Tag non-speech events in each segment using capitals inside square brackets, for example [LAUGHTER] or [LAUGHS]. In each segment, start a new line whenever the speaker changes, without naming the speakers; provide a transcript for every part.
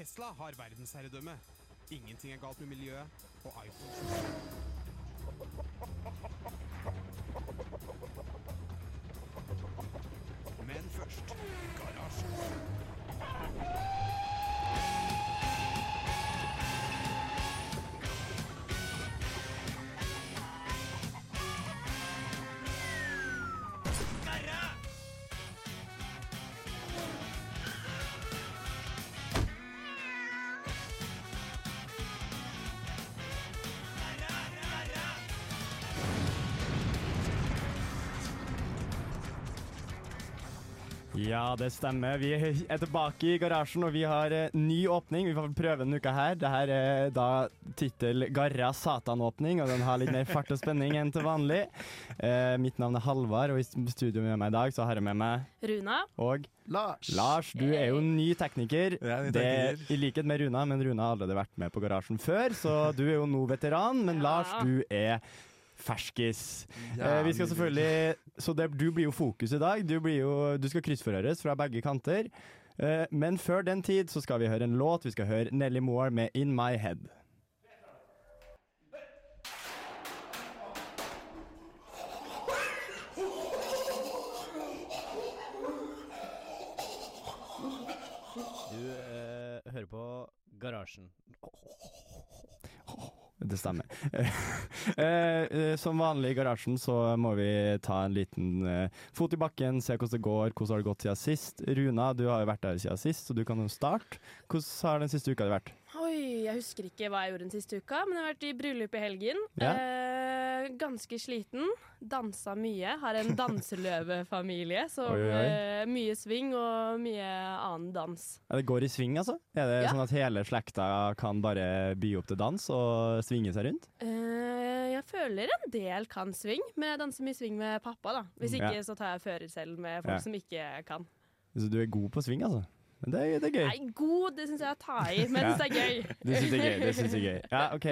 Tesla har verdensherredømme. Ingenting er galt med miljøet, og iPhone Men først Garasjen.
Ja, det stemmer. Vi er tilbake i garasjen, og vi har eh, ny åpning. Vi får prøve denne uka her. Dette er da tittel 'Garra Satan-åpning', og den har litt mer fart og spenning enn til vanlig. Eh, mitt navn er Halvard, og i studio med meg i dag så har jeg med meg
Runa.
Og
Lars.
Lars, du er jo ny tekniker.
Jeg er ny
Det,
tekniker.
I likhet med Runa, men Runa har allerede vært med på Garasjen før, så du er jo nå veteran. Men
Ja.
Lars, du er ferskis.
Ja,
Eh, vi skal selvfølgelig Så det, du blir jo fokus i dag. Du, blir jo, du skal kryssforhøres fra begge kanter. Eh, men før den tid så skal vi høre en låt. Vi skal høre Nelly Moore med 'In My Head'.
Du eh, hører på Garasjen.
Det stemmer. [LAUGHS] Eh, eh, som vanlig i garasjen så må vi ta en liten eh, fot i bakken, se hvordan det går, hvordan har det gått siden sist. Runa, du har jo vært der siden sist, så du kan jo starte. Hvordan har den siste uka vært?
Oi, jeg husker ikke hva jeg gjorde den siste uka, men jeg har vært i bryllup i helgen.
Ja.
Eh, ganske sliten. Dansa mye. Har en danseløvefamilie, så
Oi, oi,
eh, mye swing og mye annen dans.
Ja, det går i sving, altså? Er det
Ja.
sånn at hele slekta kan bare by opp til dans og svinge seg rundt?
Eh, jeg føler en del kan swing, men jeg danser mye swing med pappa, da. Hvis ikke
Ja.
så tar jeg fører selv med folk som ikke kan.
Så du er god på sving, altså? Men det, er- det er gøy.
Nei, god, det syns jeg er ta i, men
Ja.
det er gøy.
Det syns det er gøy. det synes jeg er gøy. Ja, OK.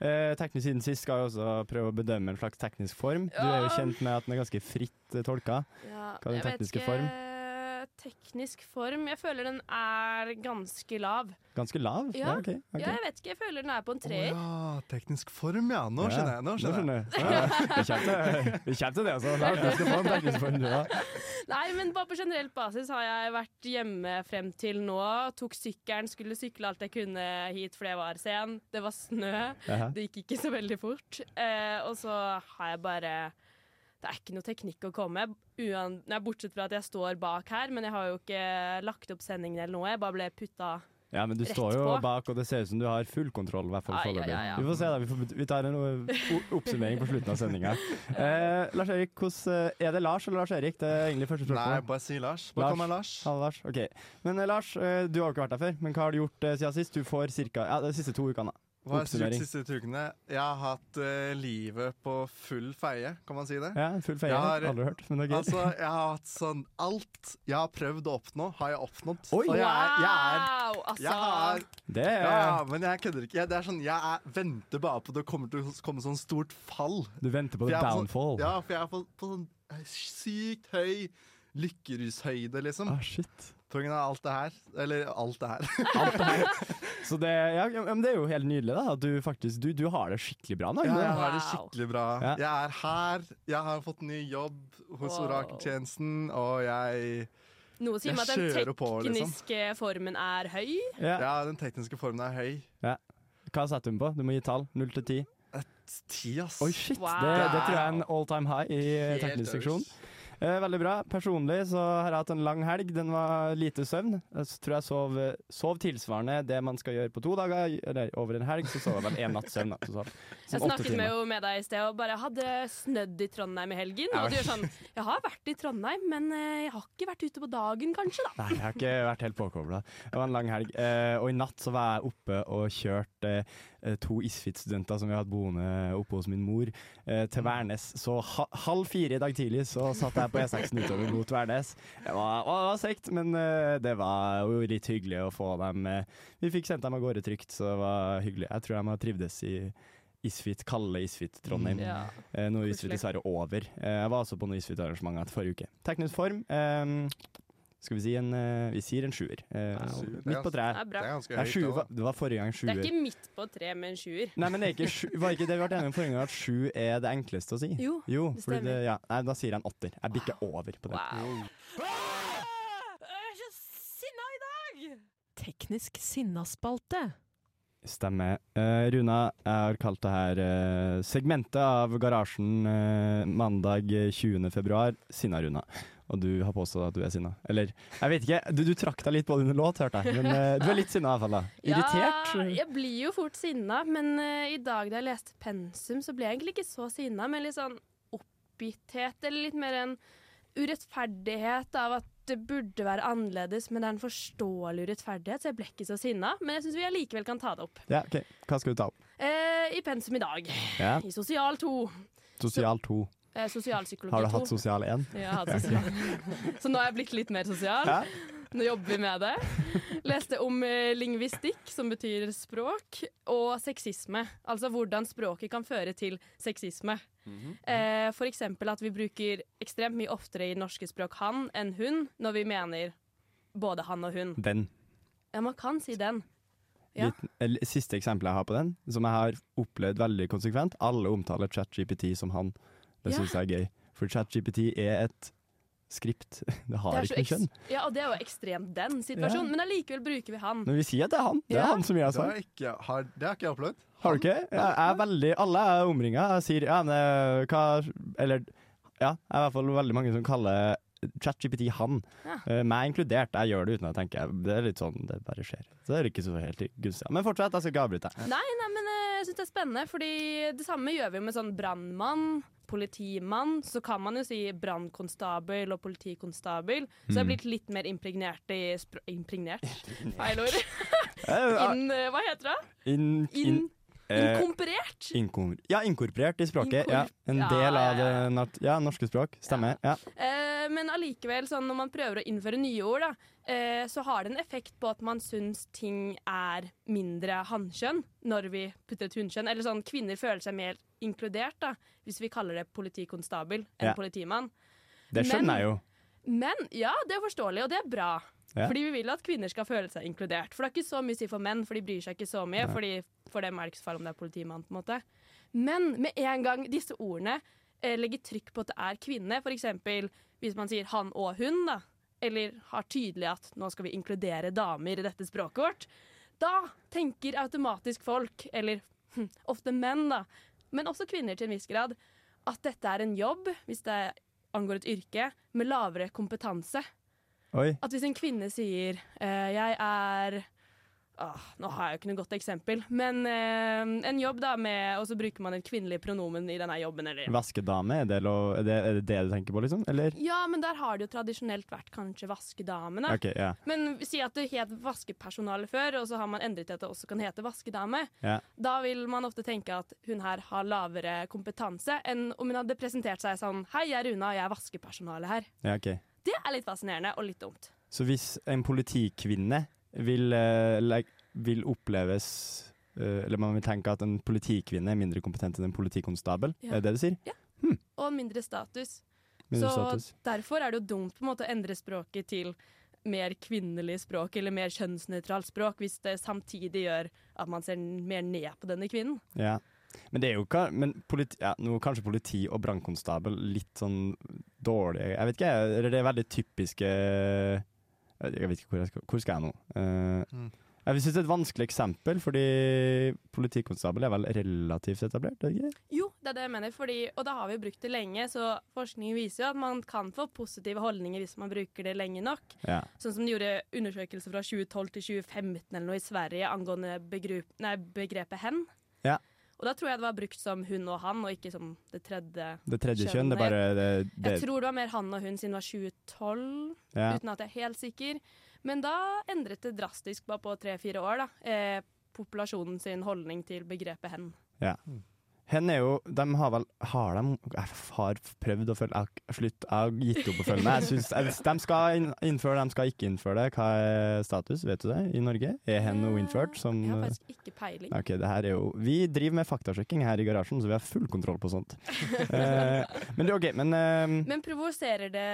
Eh, teknisk siden sist skal jeg også prøve å bedømme en slags teknisk form. Du er jo kjent med at den er ganske fritt eh, tolka.
Ja,
Hva er den
jeg
tekniske
ikke. Teknisk form Jeg føler den er ganske lav.
Ganske lav?
Ja.
ok. ok.
Ja, jeg vet ikke, jeg føler den er på en treer.
Oh, ja, teknisk form, ja. Nå skjønner jeg. Nå skjønner jeg.
Ja, ja. Vi kommer til- det, altså. Lav teknisk form, teknisk form, ja. [LAUGHS]
Nei, men bare på generelt basis har jeg vært hjemme frem til nå. Tok sykkelen, skulle sykle alt jeg kunne hit fordi jeg var sen. Det var snø. Det gikk ikke så veldig fort. Eh, og så har jeg bare Det er ikke noe teknikk å komme med. Bortsett fra at jeg står bak her, men jeg har jo ikke lagt opp sendingen eller noe. Jeg bare ble putta
Ja, men du
Rett
står jo
på.
bak, og det ser ut som du har full kontroll. I hvert fall foreløpig.
ai, ai, ja.
Vi får se, da. Vi, får, vi tar en oppsummering på slutten av sendinga. [LAUGHS] Eh, Lars Erik, eh, er det Lars eller Lars Erik? Det er egentlig første
Nei, bare si Lars. Bare
Lars.
kom med Lars.
Hallo, Lars. Ok. Men eh, Lars, eh, du har jo ikke vært der før. Men hva har du gjort eh, siden sist? Du får cirka, ja, de siste to ukene. da.
Hva har jeg de siste ukene? Jeg har hatt uh, livet på full feie, kan man si det?
Ja, full feie.
Jeg har-
Aldri hørt, men det er gøy.
Altså, jeg har hatt sånn Alt jeg har prøvd å oppnå, har jeg oppnådd.
Oi!
Jeg er, jeg er
Wow! Altså
jeg har,
det er
ja, men jeg kødder ikke. Jeg, det er sånn, jeg er, venter bare på at det kommer til å komme sånn stort fall.
Du venter på the
er på
downfall.
Sånn, ja, for jeg er på, på sånn eh, sykt høy lykkerushøyde, liksom.
Ah, shit.
Grunn av alt det her. Eller alt det her. [LAUGHS]
Alt det her. [LAUGHS] Så det, ja, ja, men det er jo helt nydelig, da. At du faktisk du, du har det skikkelig bra nå.
Ja, jeg har det skikkelig bra.
Ja.
Jeg er her. Jeg har fått ny jobb hos
Wow.
Orakeltjenesten, og jeg
Noe sier meg at den
kjører på, liksom.
tekniske formen er høy.
Ja.
Ja, den tekniske formen er høy.
Hva setter du på? Du må gi tall. Null til ti.
Ti, ass.
Oi, shit!
Wow.
Det, det tror jeg er en all time high i teknisk seksjon. Eh, veldig bra. Personlig så har jeg hatt en lang helg. Den var lite søvn. Jeg tror jeg sov, sov tilsvarende det man skal gjøre på to dager, eller over en helg. Så sov jeg vel én natts søvn. Da,
Jeg snakket med, jo med deg i sted og bare hadde snødd i Trondheim i helgen. Og du gjør sånn Jeg har vært i Trondheim, men eh, jeg har ikke vært ute på dagen, kanskje, da.
Nei, jeg har ikke vært helt påkobla. Det var en lang helg. Eh, og i natt så var jeg oppe og kjørte eh, to Isfit-studenter som vi har hatt boende oppe hos min mor, eh, til Værnes. Så ha halv fire i dag tidlig så satt jeg på E6-en [LAUGHS] utover mot Værnes. Det var, å, det var sekt, men eh, det var jo litt hyggelig å få dem eh, Vi fikk sendt dem av gårde trygt, så det var hyggelig. Jeg tror de har trivdes i Isfit, kalde Isfit Trondheim.
Ja.
Eh, Nå er Isfit dessverre over. Eh, jeg var også på noe Isfit-arrangement forrige uke. Teknisk form. Eh, Skal vi si en eh, Vi sier en sjuer. Eh,
er
midt på
Det
treet.
Det er ganske høyt.
Det, det var forrige gang sjuer.
Det er ikke midt på tre med en sjuer.
Nei, men det er ikke sju, var ikke det vi ble enige om forrige gang, at sju er det enkleste å si?
Jo,
Jo,
det
fordi det,
stemmer.
ja. Nei, da sier jeg en åtter. Jeg bikker over på det.
Wow.
Jeg er så sinna i dag! Teknisk sinnaspalte.
Stemmer. Uh, Runa, jeg har kalt det her uh, segmentet av Garasjen uh, mandag 20. februar Sinna-Runa. Og du har påstått at du er sinna. Eller, jeg vet ikke. Du, du trakk deg litt på det under låt, hørte jeg. Men uh, du er litt sinna i hvert fall, da. Irritert?
Ja, jeg blir jo fort sinna, men uh, i dag da jeg leste pensum, så ble jeg egentlig ikke så sinna, men litt sånn oppgitthet, eller litt mer en urettferdighet av at det burde være annerledes, men det er en forståelig urettferdighet, så jeg ble ikke så sinna. Men jeg syns vi allikevel kan ta det opp.
Ja, OK. Hva skal du ta opp?
Eh, I pensum i dag,
Ja.
i sosial 2,
Sosial 2.
eh, sosialpsykologi 2.
Har du hatt sosial 1?
Ja, jeg har hatt sosial. [LAUGHS] Så nå er jeg blitt litt mer sosial.
Ja.
Nå jobber vi med det. Leste om eh, lingvistikk, som betyr språk, og sexisme. Altså hvordan språket kan føre til sexisme. eh, for eksempel at vi bruker ekstremt mye oftere i norske språk han enn hun, når vi mener både han og hun.
Den.
Ja, man kan si den. Ja.
Litt, siste eksempelet jeg har på den, som jeg har opplevd veldig konsekvent. Alle omtaler ChatGPT som han. Det
Ja.
syns jeg er gøy. For ChatGPT er et skript. [LAUGHS] Det har
Det
ikke noe kjønn.
Ja, og det er jo ekstremt den situasjonen, men allikevel bruker vi han.
Men vi sier at det er han. Det er
Ja.
han som gjør
Det
sånn.
ikke, har, det har ikke jeg opplevd.
Har du ikke? Jeg er veldig, alle er omringa. Jeg sier ja, men eh, hva Eller ja, jeg er i hvert fall veldig mange som kaller ChatGPT han.
Ja.
Uh, meg inkludert. Jeg gjør det uten å tenke. Det er litt sånn det bare skjer. Så det er ikke så helt gunstig. Men fortsett, jeg skal ikke avbryte.
Nei, nei, men eh, jeg syns det er spennende, fordi det samme gjør vi jo med sånn brannmann, politimann. Så kan man jo si brannkonstabel og politikonstabel. Så jeg er
Mm.
blitt litt mer impregnert i [LAUGHS] Impregnert? Feil ord. [LAUGHS] In, eh, hva heter det? In,
eh,
inkomperert?
Inkom ja, inkorporert i språket. Ja. En del av det ja, norske språk. Stemmer. Ja.
Eh, men allikevel, sånn, når man prøver å innføre nye ord, da, eh, så har det en effekt på at man syns ting er mindre hannkjønn når vi putter et hunnkjønn. Eller sånn, kvinner føler seg mer inkludert, da, hvis vi kaller det politikonstabel enn politimann.
Det skjønner
Men-
jeg jo.
Men ja, det er forståelig, og det er bra.
Ja.
Fordi vi vil at kvinner skal føle seg inkludert. For det er ikke så mye å si for menn, for de bryr seg ikke så mye. Fordi For dem er det ikke så farlig om det er politimann. på en måte. Men med en gang disse ordene eh, legger trykk på at det er kvinne, f.eks. hvis man sier han og hun, da, eller har tydelig at nå skal vi inkludere damer i dette språket vårt, da tenker automatisk folk, eller hm, ofte menn, da, men også kvinner til en viss grad, at dette er en jobb, hvis det angår et yrke, med lavere kompetanse.
Oi.
At hvis en kvinne sier eh, 'jeg er' ah, Nå har jeg jo ikke noe godt eksempel, men eh, en jobb da med Og så bruker man et kvinnelig pronomen i denne jobben, eller
Vaskedame, er det, lov, er, det, er det det du tenker på, liksom? Eller?
Ja, men der har det jo tradisjonelt vært kanskje vaskedamene.
Okay, yeah.
Men si at det het vaskepersonale før, og så har man endret til at det også kan hete vaskedame.
Yeah.
Da vil man ofte tenke at hun her har lavere kompetanse enn om hun hadde presentert seg sånn 'Hei, jeg er Runa, og jeg er vaskepersonale her'.
ja ok.
Det er litt fascinerende og litt dumt.
Så hvis en politikvinne vil, eh, vil oppleves eh, Eller man vil tenke at en politikvinne er mindre kompetent enn en politikonstabel,
Ja.
er det det du sier?
Ja, Og mindre status.
Mindre
så
status.
derfor er det jo dumt på en måte å endre språket til mer kvinnelig språk eller mer kjønnsnøytralt språk, hvis det samtidig gjør at man ser mer ned på denne kvinnen.
Ja. Men det er jo men politi, ja, nå kanskje politi og brannkonstabel litt sånn dårlig Jeg vet ikke, eller det er veldig typiske Jeg vet ikke hvor jeg skal, hvor skal jeg nå? Uh,
Mm.
Jeg syns det er et vanskelig eksempel, fordi politikonstabel er vel relativt etablert? er det ikke?
Jo, det er det jeg mener, fordi, og da har vi jo brukt det lenge, så forskning viser jo at man kan få positive holdninger hvis man bruker det lenge nok.
Ja.
Sånn som de gjorde undersøkelser fra 2012 til 2015 eller noe i Sverige angående nei, begrepet hen.
Ja.
Og da tror jeg det var brukt som hun og han, og ikke som det tredje.
Det tredje kjønn, det bare det, det,
Jeg tror det var mer han og hun siden det var 2012,
ja.
uten at jeg er helt sikker. Men da endret det drastisk bare på tre-fire år, da. Eh, populasjonen sin holdning til begrepet hen.
Hen er jo De har vel Har de Jeg har prøvd å følge Jeg slutt, jeg har gitt opp å følge med. Jeg synes, de skal innføre de skal ikke innføre det. Hva er status, vet du det, i Norge? Er hen noe innført som
Jeg har faktisk ikke peiling.
Ok, det her er jo Vi driver med faktasjekking her i garasjen, så vi har full kontroll på sånt. Eh, men det er OK. Men eh,
Men provoserer det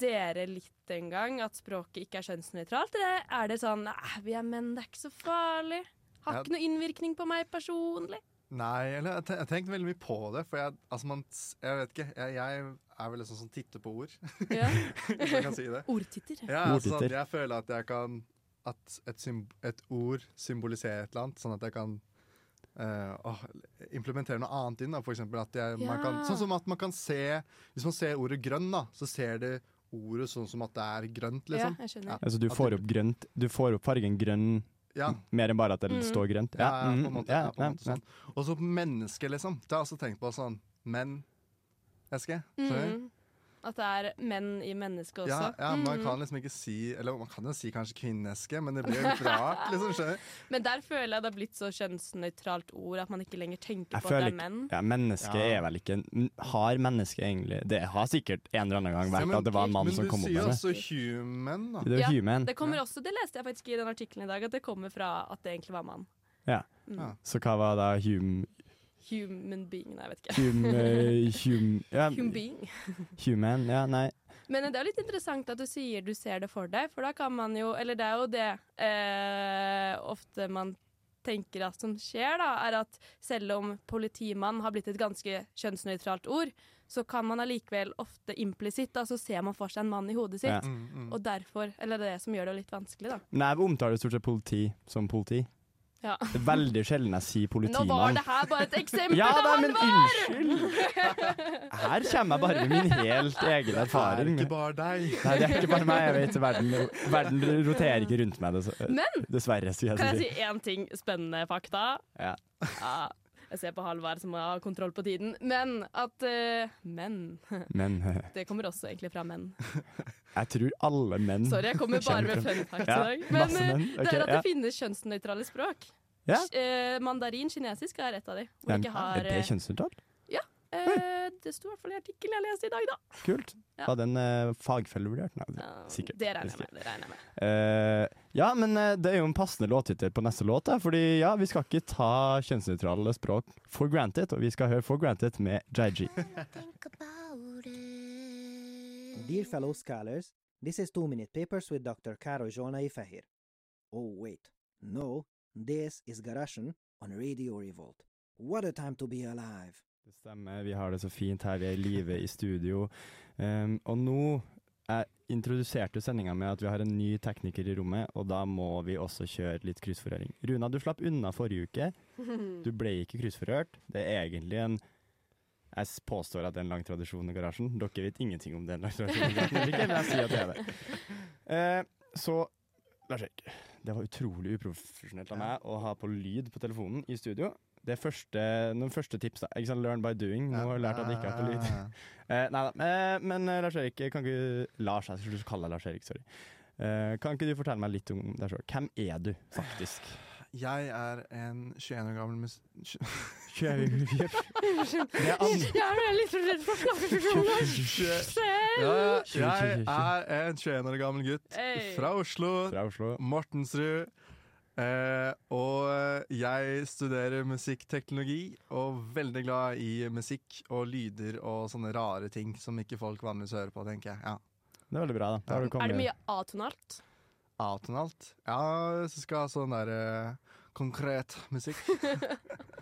dere litt en gang at språket ikke er kjønnsnøytralt? Eller er det sånn vi er menn, det er ikke så farlig? Har ikke noe innvirkning på meg personlig.
Nei, eller jeg, te- jeg tenkte veldig mye på det. For jeg, altså man, jeg vet ikke. Jeg, jeg er vel liksom sånn titter på ord,
Ja. [LAUGHS]
hvis jeg kan si det.
Ordtitter.
Ja, altså, sånn,
Ordtitter.
jeg føler at jeg kan At et, et ord symboliserer et eller annet, sånn at jeg kan eh, implementere noe annet inn. Da. For eksempel at jeg, man kan, sånn som at man kan se Hvis man ser ordet grønn, da, så ser det ordet sånn som at det er grønt, liksom.
Ja, jeg skjønner.
Ja.
altså, du får opp grønt Du får opp fargen grønn
Ja,
mer enn bare at det
Mm.
står grønt.
ja, ja,
mm,
på en måte.
ja,
Ja, på en måte sånn. Og så menneske, liksom. Det har jeg også tenkt på sånn Men Eske, skjønner du?
Mm. At det er menn i mennesket også.
Ja, ja, man
Mm.
kan liksom ikke si Eller man kan jo si kanskje kvinneske, men det blir jo litt [LAUGHS] rart. liksom, skjønner?
Men der føler jeg det har blitt så kjønnsnøytralt ord at man ikke lenger tenker
Jeg
på at det er menn.
Ja, menneske
Ja.
er vel ikke Har menneske egentlig Det har sikkert en eller annen gang
Ja,
vært
men-
at det var en mann som kom opp med det.
Men du sier også human, da.
Det er
Ja,
human.
Det kommer også, det leste jeg faktisk i den artikkelen i dag, at det kommer fra at det egentlig var mann.
Ja.
Mm.
Ja.
Så hva var da hum...
Human being, nei, jeg vet ikke.
Hum... eh, hum ja,
Human being.
human, ja, nei.
Men det er litt interessant at du sier du ser det for deg, for da kan man jo Eller det er jo det eh, ofte man tenker at som skjer, da, er at selv om politimann har blitt et ganske kjønnsnøytralt ord, så kan man allikevel ofte implisitt, da, så ser man for seg en mann i hodet sitt.
Ja.
Mm, mm.
Og derfor, eller det er det som gjør det litt vanskelig, da.
Nei, vi omtaler stort sett politi som politi.
Ja.
Det er veldig sjelden jeg sier
politimann. nå var det her bare et eksempel
Ja
på
da, men unnskyld! Her kommer jeg bare med min helt egen erfaring.
Det er ikke bare deg.
Nei, det er ikke bare meg. Jeg vet verden, verden roterer ikke rundt meg, dessverre.
Men
dessverre. jeg,
kan
jeg si
én ting spennende fakta?
Ja.
Ja, Jeg ser på Halvard som har kontroll på tiden. Men at uh, Menn.
Men [LAUGHS] eh,
Det kommer også egentlig fra menn. [LAUGHS]
jeg tror alle menn
Sorry, jeg kommer bare med fun facts i dag. Men eh, det er at
ja.
finnes kjønnsnøytrale språk.
Ja.
Eh, mandarin kinesisk er et av de. Hvor
Ja,
ikke har
Er det
eh,
kjønnsnøytralt?
Eh, Det sto i hvert fall i artikkelen jeg leste i dag, da.
Kult.
Ja.
Var den eh, fagfellevurdert? Nei,
Ja,
sikkert.
Det regner jeg med. Det regner jeg med.
Eh, ja, men eh, det er jo en passende låttittel på neste låt. Da, fordi ja, vi skal ikke ta kjønnsnøytrale språk for granted, og vi skal høre For Granted med JG. [LAUGHS]
Dear fellow scholars, this is Two Minute Papers with Dr. Karo Jonai Fahir. Oh, wait. No, this is Garashan on Radio Revolt. What a time to be alive.
Det stemmer, vi har det så fint her, vi er i live i studio. Um, og nå Jeg introduserte sendinga med at vi har en ny tekniker i rommet, og da må vi også kjøre litt kryssforhøring. Runa, du slapp unna forrige uke. [LAUGHS] Du ble ikke kryssforhørt. Det er egentlig en Jeg påstår at det er en lang tradisjon i garasjen. Dere vet ingenting om det er en lang tradisjon i garasjen, ikke, men jeg sier at det er det. Uh, så Lars Erik, det var utrolig uprofesjonelt av meg å ha på lyd på telefonen i studio. Det første, noen første tips. da. Ikke sant, Learn by doing. Nå har jeg lært at det ikke er på lyd. [LAUGHS] Eh, nei da. Eh, men eh, Lars Erik, kan ikke Lars, jeg skulle kalle deg Lars Erik, sorry. Eh, kan ikke du fortelle meg litt om deg sjøl? Hvem er du, faktisk?
Jeg er en 21 år gammel mus... [LAUGHS]
Det er an
Jeg er litt redd for
jeg er en 21 år gammel gutt fra Oslo.
fra Oslo.
Mortensrud. Eh, og jeg studerer musikkteknologi, og veldig glad i musikk og lyder og sånne rare ting som ikke folk vanligvis hører på, tenker jeg. Ja.
Det er veldig bra, da. da du
Er det mye atonalt?
Atonalt. Ja, så skal jeg ha sånn der eh, konkret musikk. [LAUGHS]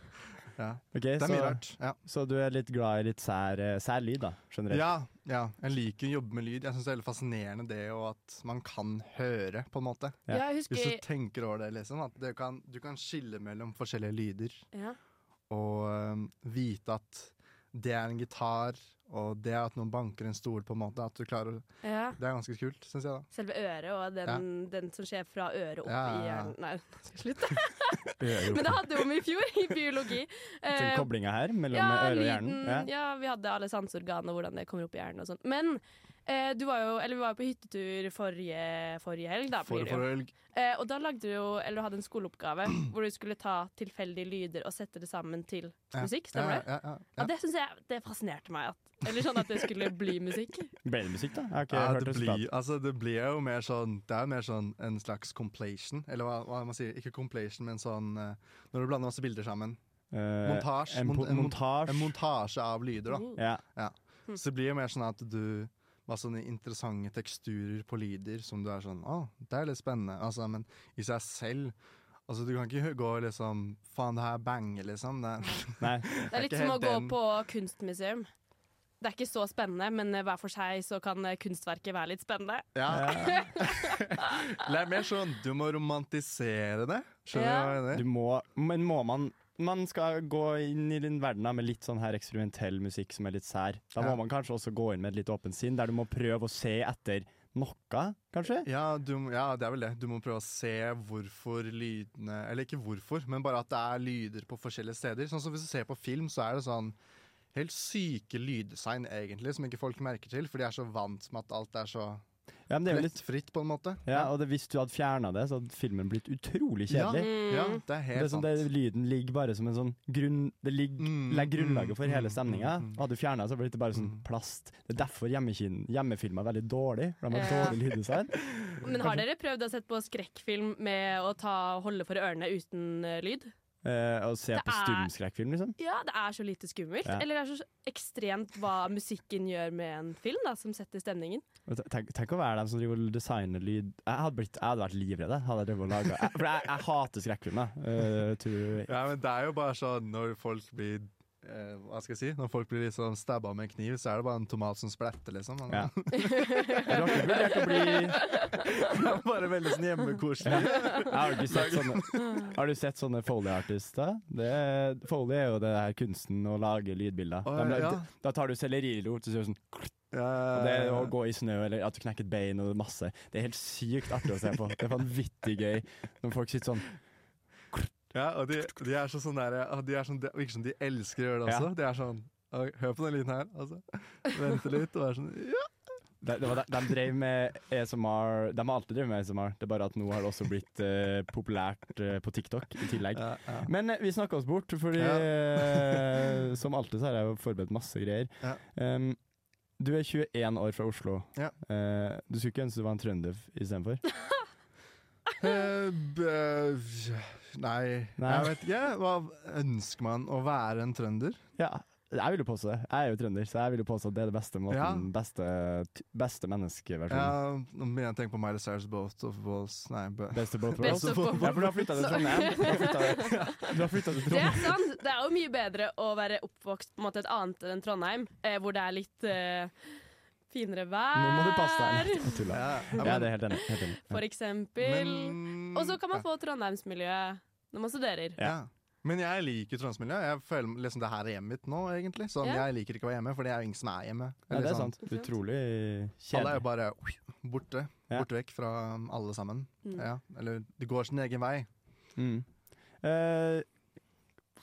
ja.
Ok,
Det er
så,
mye rart. Ja.
så du er litt glad i litt sær, eh, sær lyd, da? Generelt?
Ja, ja, jeg liker å jobbe med lyd. Jeg syns det er veldig fascinerende det, og at man kan høre, på en måte.
Ja.
Ja, jeg
Hvis du tenker over det, liksom. At du kan, du kan skille mellom forskjellige lyder.
ja.
Og um, vite at det er en gitar, og det at noen banker en stol, på en måte. At du klarer
ja.
Det er ganske kult, syns jeg, da.
Selve øret og den, den som skjer fra øret opp
Ja, ja,
i hjernen Nei, slutt. [LAUGHS] skal jeg slutte. [LAUGHS] Men det hadde vi om i fjor, i biologi. [LAUGHS]
Den
Eh,
koblinga her mellom
ja,
øret og hjernen. Ja.
ja, vi hadde alle sanseorganer, hvordan det kommer opp i hjernen og sånn. Men Eh, du var jo, eller vi var jo på hyttetur forrige, forrige helg, da.
For,
blir det jo.
for helg.
Eh, og da lagde du jo, eller du hadde en skoleoppgave [CLEARS THROAT] hvor du skulle ta tilfeldige lyder og sette det sammen til
Ja.
musikk. Stemmer?
Ja, ja,
Ja,
ja, ja.
det syns jeg det fascinerte meg. At, eller sånn at det skulle [LAUGHS] bli musikk.
Ble det musikk, da? Jeg har ikke
Ja,
hørt
det, blir, altså, det blir jo mer sånn Det er jo mer sånn en slags complation, Eller hva, hva man sier. Ikke complation, men sånn eh, Når du blander masse bilder sammen.
Eh,
Montasje.
En,
en mon-
montasje.
En montasje av lyder, da.
Ja.
Så det blir jo mer sånn at du har sånne interessante teksturer på lyder som du er sånn Å, det er litt spennende. Altså, men i seg selv Altså, du kan ikke gå liksom Faen, det her banger, liksom. Det,
Nei. [LAUGHS]
Det er litt som å gå
den-
på kunstmuseum. Det er ikke så spennende, men hver for seg så kan eh, kunstverket være litt spennende.
ja. [LAUGHS] det er mer sånn Du må romantisere det. Skjønner du
Ja.
hva jeg mener?
Du må, men må man man skal gå inn i den verdena med litt sånn her eksperimentell musikk som er litt sær. Da må
Ja.
man kanskje også gå inn med et litt åpent sinn, der du må prøve å se etter noe, kanskje?
Ja, du, ja, det er vel det. Du må prøve å se hvorfor lydene Eller ikke hvorfor, men bare at det er lyder på forskjellige steder. Sånn som Hvis du ser på film, så er det sånn helt syke lyddesign, egentlig, som ikke folk merker til, for de er så vant med at alt er så
Ja, men det er jo litt
Fritt, på en måte.
ja, og det, Hvis du hadde fjerna det, så hadde filmen blitt utrolig kjedelig.
Mm.
Ja, det er helt
det er sånn,
sant.
det, lyden ligger bare som en sånn grunn Det ligger,
Mm,
legger grunnlaget for
mm,
hele
mm,
stemninga.
mm, mm.
Hadde du fjerna, så blir det bare sånn
Mm.
plast. Det er derfor hjemmefilmer er veldig dårlig. For de har
Ja.
dårlig lyddesign. [LAUGHS]
Men har dere prøvd å sette på skrekkfilm med å ta, holde for ørene uten eh, lyd?
Eh, og se
Det
på stumskrekkfilm, liksom.
Ja, det er så lite skummelt.
Ja.
Eller det er så ekstremt hva musikken gjør med en film, da, som setter stemningen.
Tenk, tenk å være den som driver og designer lyd. Jeg hadde, blitt, jeg hadde vært livredd. Hadde jeg laget- jeg, for jeg, jeg hater skrekkfilmer. Uh,
Ja, men det er jo bare sånn når folk blir eh, Hva skal jeg si? Når folk blir liksom stabba med en kniv, så er det bare en tomat som spletter liksom.
Ja. [LAUGHS] Du har ikke vurdert å bli
det er bare veldig sånn hjemmekoselig.
Har du sett sånne Har du sett sånne Foley-artister? Det- Foley er jo det her kunsten å lage lydbilder.
Å,
De-
ja.
Da tar du sellerirot og så gjør du sånn og Det er å gå i snø eller at du knekker et bein og masse. Det er helt sykt artig å se på. Det er vanvittig gøy når folk sitter sånn
Ja, og de, de er så sånn der, de er sånn, Det virker som de elsker å gjøre det
Ja.
også. De er sånn Hør på den lyden her. Altså. Vente litt og være sånn ja.
De, de, de drev med ASMR De har alltid drevet med ASMR, det er bare at nå har det også blitt uh, populært uh, på TikTok i tillegg.
Ja, ja.
Men eh, vi snakka oss bort, fordi
Ja.
som alltid så har jeg jo forberedt masse greier.
Ja.
Um, du er 21 år fra Oslo.
Ja.
Du skulle ikke ønske du var en trønder istedenfor?
uh, [LAUGHS] nei,
Nei.
jeg vet ikke. Hva ønsker man å være en trønder?
Ja, jeg vil jo påstå det. Jeg er jo trønder, så jeg vil jo påstå at det er det beste måten.
Ja.
Beste, beste menneskeversjonen.
Ja, nå begynner jeg å tenke på Miley Cyrus Boat of Balls Nei.
Best of both
Best
worlds.
of both
Ja, for du har flytta til Trondheim. Du har flytta [LAUGHS] til
Det er
Trondheim.
sant. Det er jo mye bedre å være oppvokst på en måte et annet enn Trondheim, eh, hvor det er litt uh, finere vær.
Nå må du passe deg. Jeg tuller.
Ja,
Ja,
men-
det er helt enig. Helt enig.
For eksempel.
men-
Og så kan man få Trondheimsmiljø når man studerer.
ja. Men jeg liker Trondheimsmiljøet. Jeg føler liksom det her er hjemmet mitt nå, egentlig. Sånn. Jeg liker ikke å være hjemme, for det er jo ingen som er hjemme.
Ja, det er
sant.
sant. Utrolig
Alle er jo bare borte.
Ja.
Borte vekk fra alle sammen.
Mm.
Ja. Eller de går sin egen vei.
Mm. Eh,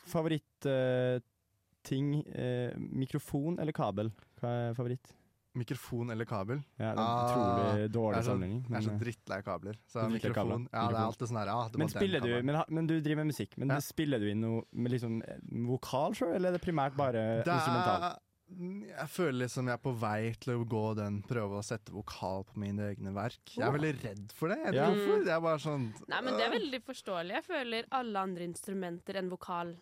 Favorittting eh, Mikrofon eller kabel? Hva er favoritt?
Mikrofon eller kabel.
Ja, det er
Ah,
utrolig
ah,
dårlig sammenligning.
jeg er så
men, eh,
drittlei kabler. Så
Du mikrofon, kabler.
Ja, det er alltid sånn her ja,
men spiller du men, men du driver med musikk. Men
Ja.
spiller du inn noe med liksom eh, vokal sjøl, eller er det primært bare
Det
instrumental?
jeg føler liksom jeg er på vei til å gå den prøve å sette vokal på mine egne verk. Jeg er veldig redd for det. Jeg
Ja.
Det er bare sånn
Nei, men Det er veldig forståelig. Jeg føler alle andre instrumenter enn vokal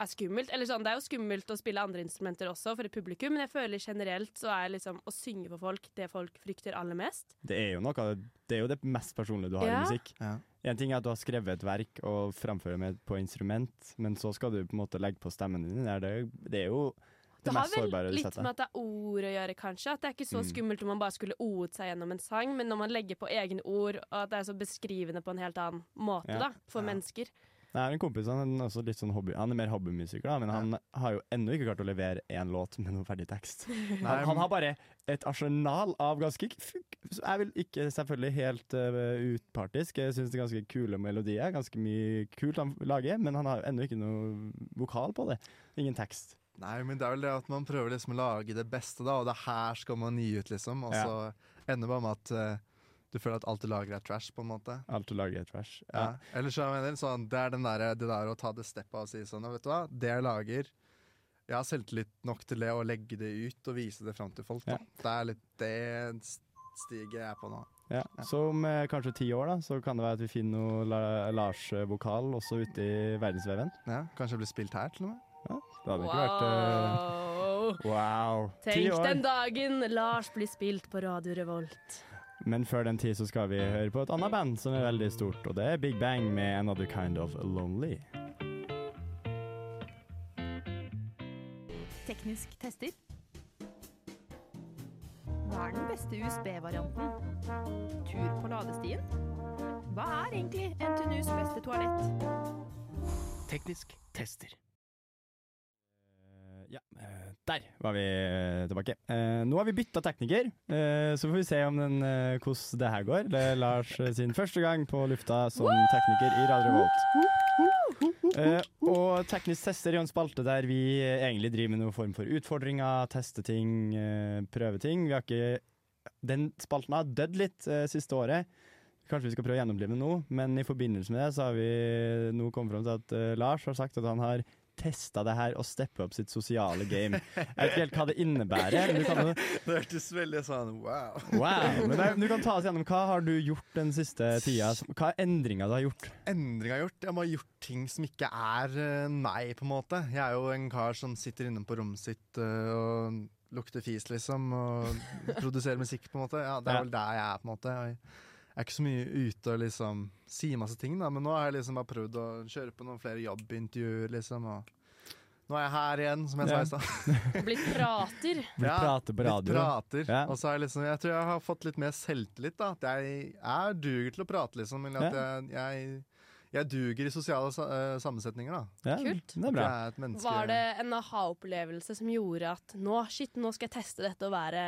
er skummelt. Eller sånn, Det er jo skummelt å spille andre instrumenter også for et publikum, men jeg føler generelt så er liksom å synge for folk det folk frykter aller mest.
Det er jo noe det, det er jo det mest personlige du har
Ja.
i musikk.
Ja.
En ting er at du har skrevet et verk og framfører med på instrument, men så skal du på en måte legge på stemmen din. Det er, det er jo det
Det har
mest
vel
sårbare du
litt med at det er ord å gjøre, kanskje. At det er ikke så
Mm.
skummelt om man bare skulle oet seg gjennom en sang, men når man legger på egne ord, og at det er så beskrivende på en helt annen måte
Ja.
da, for
Ja.
mennesker.
Jeg har en kompis han er også litt sånn hobby Han er mer hobbymusiker, da, men
Ja.
han har jo ennå ikke klart å levere én låt med noe ferdig tekst. [LAUGHS]
Nei,
Han, han har bare et arsenal av ganske Jeg vil ikke selvfølgelig helt uh, utpartisk. Jeg syns det er ganske kule melodier. Ganske mye kult han lager, men han har jo ennå ikke noe vokal på det. Ingen tekst.
Nei, men det er vel det at man prøver liksom å lage det beste, da, og det her skal man gi ut, liksom. Og
Ja.
så ender det bare med at eh, du føler at alt du lager er trash, på en måte.
Alt du lager er trash.
Ja.
Ja.
Eller så jeg mener, sånn, det er den der, det der å ta det steppet og si sånn, vet du hva, det jeg lager Jeg har selvtillit nok til det å legge det ut og vise det fram til folk. Da.
Ja.
Det er litt det stiget jeg er på nå.
Ja. Så om eh, kanskje ti år da, så kan det være at vi finner noe La Lars-vokal også ute i verdensveven.
Ja, kanskje det blir spilt her, til og med.
Ja, Det hadde ikke vært eh,
Wow.
Wow. Ti
Tenk
år.
den dagen Lars blir spilt på Radio Revolt.
Men før den tid så skal vi høre på et annet band som er veldig stort, og det er Big Bang med 'Another Kind of Lonely'.
Teknisk tester. Hva er den beste USB-varianten? Tur på ladestien? Hva er egentlig NTNUs beste toalett?
Teknisk tester.
Ja, eh, der var vi eh, tilbake. Eh, nå har vi bytta tekniker, så får vi se om den, hvordan det her går. Det er Lars sin første gang på lufta som tekniker i Radio Revolt. Og Teknisk tester er en spalte der vi egentlig driver med noen form for utfordringer, teste ting, prøve ting. Vi har ikke Den spalten har dødd litt siste året. Kanskje vi skal prøve å gjennomlive det nå, men i forbindelse med det så har vi nå kommet fram til at Lars har sagt at han har testa det her og steppe opp sitt sosiale game. Jeg vet ikke helt hva det innebærer. Men du kan, [LAUGHS]
Det hørtes veldig sånn wow.
wow, men du kan ta oss gjennom hva har du gjort den siste tida? Hva er endringa du har gjort?
Endringa jeg har gjort. Jeg må ha gjort ting som ikke er eh, meg, på en måte. Jeg er jo en kar som sitter inne på rommet sitt eh, og lukter fis, liksom, og [LAUGHS] produserer musikk, på en måte. Ja, det er vel der jeg er, på en måte. Jeg er ikke så mye ute og liksom sier masse ting, da, men nå har jeg liksom bare prøvd å kjøre på noen flere jobbintervjuer, liksom, og nå er jeg her igjen, som jeg
Ja.
sa i stad. [LAUGHS]
Blitt prater. [LAUGHS]
Ja, prater på radio.
prater.
Ja.
Og så har jeg liksom Jeg tror jeg har fått litt mer selvtillit, da. At jeg er duger til å prate, liksom. Eller at jeg, jeg, jeg duger i sosiale eh, sammensetninger, da.
Ja,
Kult.
Det er bra.
Er menneske
Var det en aha-opplevelse som gjorde at nå, shit, nå skal jeg teste dette og være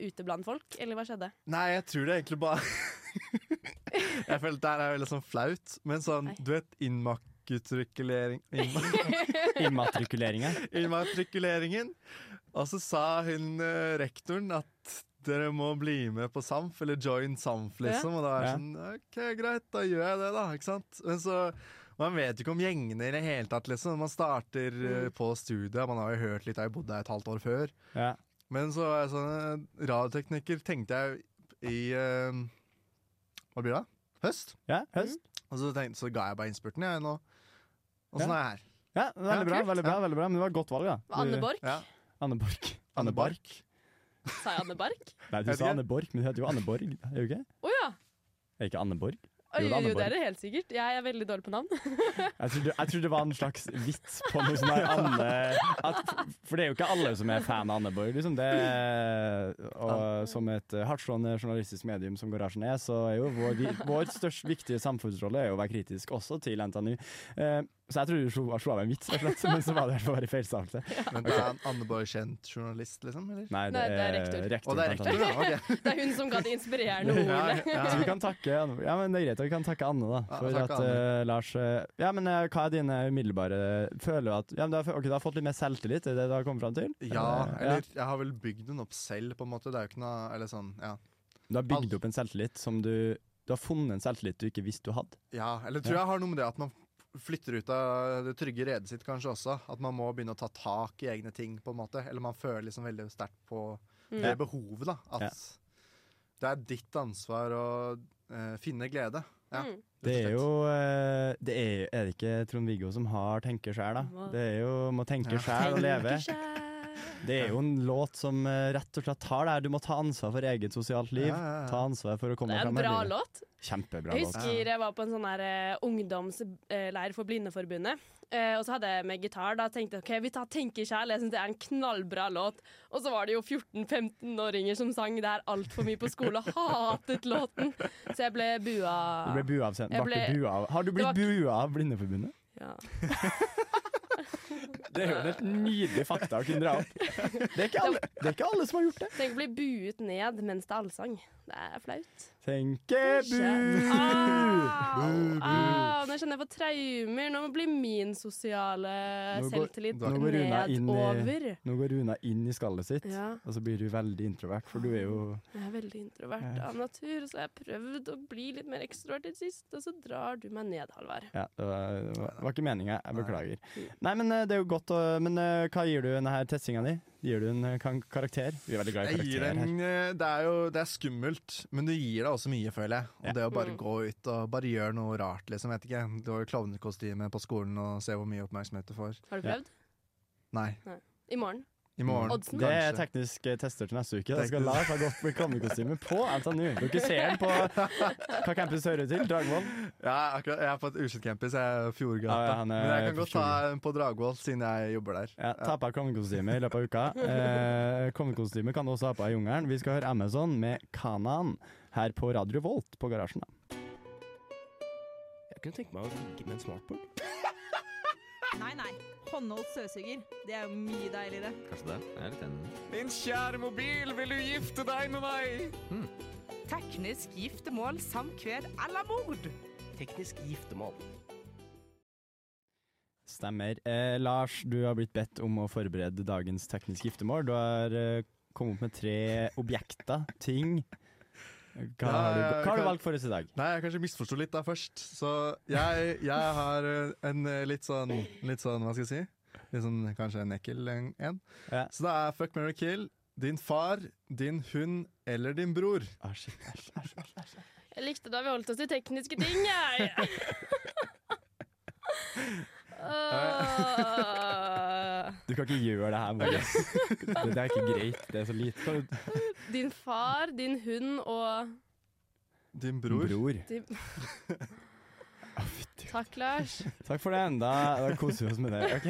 ute blant folk? Eller hva skjedde?
Nei, jeg tror det egentlig bare [LAUGHS] Jeg føler det her er veldig sånn flaut, men sånn,
Nei.
du vet innmakk innma- [LAUGHS]
Immatrikuleringa.
Immatrikuleringen. Og så sa hun eh, rektoren at dere må bli med på SAMF, eller join SAMF, liksom. Og da er jeg sånn OK, greit, da gjør jeg det, da. Ikke sant? Men så man vet jo ikke om gjengene i det hele tatt, liksom. Man starter mm. på studiet, man har jo hørt litt, jeg har bodd der et halvt år før.
Ja.
Men så er jeg sånn radioteknikker radiotekniker, tenkte jeg i uh, Hva blir det? Høst?
ja, høst.
Og så, tenkte, så ga jeg bare innspurten, jeg nå. Og så
Ja.
nå er jeg her.
Ja, veldig bra, veldig bra, veldig bra. Men det var et godt valg, da.
Anne Borch?
Ja.
Anne Borch.
Anne Bark.
Sa jeg Anne Bark?
Nei, du sa. Anne Borch, men du heter jo Anne Borg. Er hun ikke?
Å ja!
Er ikke Anne Borg? Jo, det er Anne
jo, det er det helt sikkert. Jeg er veldig dårlig på navn. [LAUGHS]
Jeg trodde, jeg trodde det var en slags vits på noe sånn er Anne at, For det er jo ikke alle som er fan av Anne Borg. Liksom det, og som et hardtslående journalistisk medium som Garasjen er, så er jo vår, vår størst viktige samfunnsrolle er jo å være kritisk også til NTNU. Så jeg trodde du slo slo av en vits, slett, men så var det i hvert fall bare feilstavelse. [LAUGHS]
Men det er en Anneborg kjent journalist, liksom? Eller?
Nei,
Nei, det er rektor.
Og det er rektor, ja. okay. [LAUGHS]
Det er hun som ga de inspirerende ordene.
Ja,
Så vi kan takke Anne. Ja, men det er greit, vi kan takke Anne, da.
Ja,
For at
Anne.
eh, Lars eh, Ja, men eh, hva er dine umiddelbare Føler du at ja, men du, har, okay, du har fått litt mer selvtillit? Er det det du har kommet fram til?
Ja, eller jeg har vel bygd den opp selv, på en måte. Det er jo ikke noe Eller sånn, ja.
Du har bygd opp en selvtillit som du Du har funnet en selvtillit du ikke visste du hadde.
Ja, eller tror jeg har noe med det at man flytter ut av det trygge redet sitt kanskje også. At man må begynne å ta tak i egne ting, på en måte. Eller man føler liksom veldig sterkt på
Mm.
det behovet, da. At
Ja.
det er ditt ansvar å uh, finne glede. Ja,
Mm.
Det er jo eh, det er, er det ikke Trond-Viggo som har 'tenker sjæl', da? Det er jo 'må tenke
Ja.
sjæl og leve'. Det er jo en låt som eh, rett og slett tar det her. Du må ta ansvar for eget sosialt liv. Ta ansvar for å komme
Det er en bra låt.
Kjempebra
Jeg husker jeg var på en sånn her eh, ungdomsleir for Blindeforbundet. Uh, og så hadde jeg med gitar. Da tenkte jeg ok, vi tar 'Tenke sjæl'. Jeg syns det er en knallbra låt. Og så var det jo 14-15-åringer som sang det her altfor mye på skole og hatet låten. Så jeg ble bua.
Du ble bua av scenen. Ble. Har du blitt
var-
bua av Blindeforbundet?
Ja. [LAUGHS]
Det er jo et nydelig fakta å kunne dra opp. Det er ikke alle, det er ikke alle som har gjort det.
Tenk å bli buet ned mens det er allsang. Det er flaut.
Tenke bu!
Au! Nå jeg jeg får traumer. Nå blir min sosiale
Nå går-
selvtillit
nå går Runa inn i- Nå går Runa inn i skallet sitt,
Ja.
og så blir du veldig introvert, for du er jo
Jeg er veldig introvert
Ja.
av natur, så jeg har prøvd å bli litt mer ekstrovert i det siste, og så drar du meg ned, Halvard.
Ja, det var, det var, ikke meninga. Jeg beklager. Nei, men eh, det er jo godt å Men eh, hva gir du denne testinga di? Gir du en eh, kan karakter? Vi er veldig glad i karakterer her.
en, eh, det er jo det er skummelt, men du gir deg også mye, føler jeg. Og
Ja.
det å bare
Mm.
gå ut og bare gjøre noe rart, liksom. Vet ikke. Du har jo klovnekostyme på skolen og se hvor mye oppmerksomhet du får.
Har du
Ja.
prøvd?
Nei.
I morgen.
I morgen.
Oddsen?
Det er teknisk eh, tester til neste uke. Da skal. Lars ha gått med klovnekostyme på NTNU. Dere ser den på [LAUGHS] Hva campus hører til? Dragvoll?
Ja, akkurat, jeg er på et ukjent campus, jeg er Fjordgata.
Ja, ja,
Men jeg kan godt ta en på Dragvoll, siden jeg jobber der.
Ja, Ta på deg klovnekostyme i løpet av uka. [LAUGHS] Eh, klovnekostyme kan du også ha på i jungelen. Vi skal høre Amazon med Kanan her på Radio Volt på Garasjen. da.
Jeg kunne tenke meg å ligge med en smartboard. [LAUGHS]
Nei, nei. Håndholdt støvsuger. Det er jo mye deiligere.
Kanskje det. Jeg er litt enig.
Min kjære mobil, vil du gifte deg med meg?
Teknisk giftermål, samkved eller mord.
Teknisk giftermål.
Stemmer. Eh, Lars, du har blitt bedt om å forberede dagens tekniske giftermål. Du har eh, kommet opp med tre objekter, ting. Hva har du, hva har du valgt for oss i dag?
Nei, jeg kanskje misforsto litt da først. Så jeg, jeg har eh, en eh, litt sånn, litt sånn, hva skal jeg si? Litt sånn, kanskje en ekkel en. en.
Ja.
Så det er fuck, marry, kill. Din far, din hund eller din bror.
Ah, shit, æsj, æsj, æsj.
Jeg likte da vi holdt oss til tekniske ting, jeg. [LAUGHS] Åh.
Du kan ikke gjøre det her, Marius. [LAUGHS] Det, det er ikke greit. Det er så lite. Kan du-
Din far, din hund og
Din bror.
Bror.
din [LAUGHS] Takk, Lars.
Takk for det. Da, da koser vi oss med det. OK.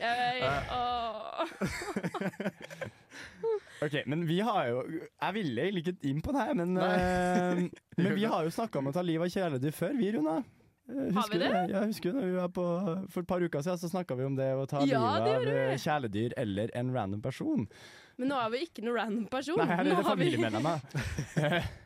Jeg, åh. [LAUGHS]
Ok, Men vi har jo Jeg ville egentlig ikke inn på det her, men, eh, men vi har jo snakka om å ta livet av kjæledyr før, vi, Runa. Eh,
Har vi
det? du
det?
Ja, husker du når vi var på, For et par uker siden så snakka vi om det å ta
Ja,
livet av eh, kjæledyr eller en random person.
Men nå er vi ikke noen random person.
Nei, her er det
har vi-
familiemedlemmer. [LAUGHS]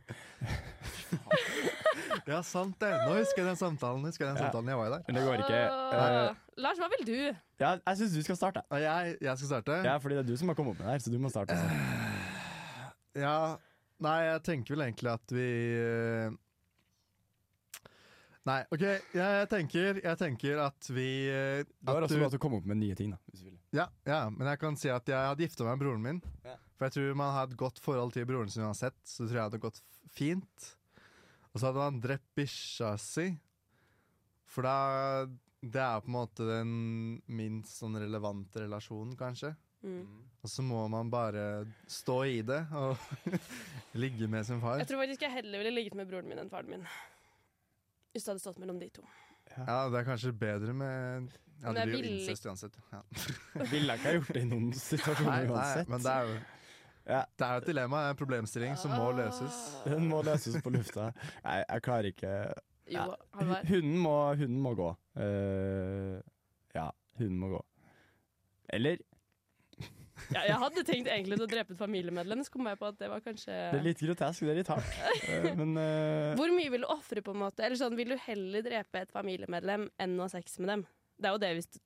Ja, sant det. Nå husker jeg den samtalen. Husker jeg den
Ja.
samtalen jeg var i der.
Men det går ikke. Uh,
Lars, hva vil du?
ja, jeg syns du skal starte.
Jeg, jeg skal starte?
Ja, fordi det er du som har kommet opp med det her, så du må starte. Uh,
Ja Nei, jeg tenker vel egentlig at vi Nei, OK. Jeg tenker, jeg tenker at vi Det
var har
at
også lov til å komme opp med nye ting, da. Hvis du vil.
Ja, ja, men jeg kan si at jeg hadde gifta meg med broren min.
Ja.
For jeg tror man har et godt forhold til broren sin uansett, så tror jeg hadde gått fint. Og så hadde man drept bikkja si, for da Det er på en måte den minst sånn relevante relasjonen, kanskje.
Mm.
Og så må man bare stå i det og [LAUGHS] ligge med sin far.
Jeg tror faktisk jeg heller ville ligget med broren min enn faren min. Hvis det hadde stått mellom de to.
Ja, det er kanskje bedre med Ja, det blir jo incest uansett. Ja. [LAUGHS]
Ville ikke ha gjort det i noen situasjoner
uansett. nei, men det er jo
Ja.
Det er jo et dilemma, en problemstilling som må løses.
Den må løses på lufta. Nei, jeg klarer ikke Ja. Hunden må, hunden må gå. Uh, ja, hunden må gå. Eller
Ja, jeg hadde tenkt egentlig å drepe et familiemedlem, så kom jeg på at det var kanskje
Det er litt grotesk, det er litt hardt. Eh, men uh...
Hvor mye vil du ofre, på en måte? Eller sånn, Vil du heller drepe et familiemedlem enn å ha sex med dem? Det er jo det hvis du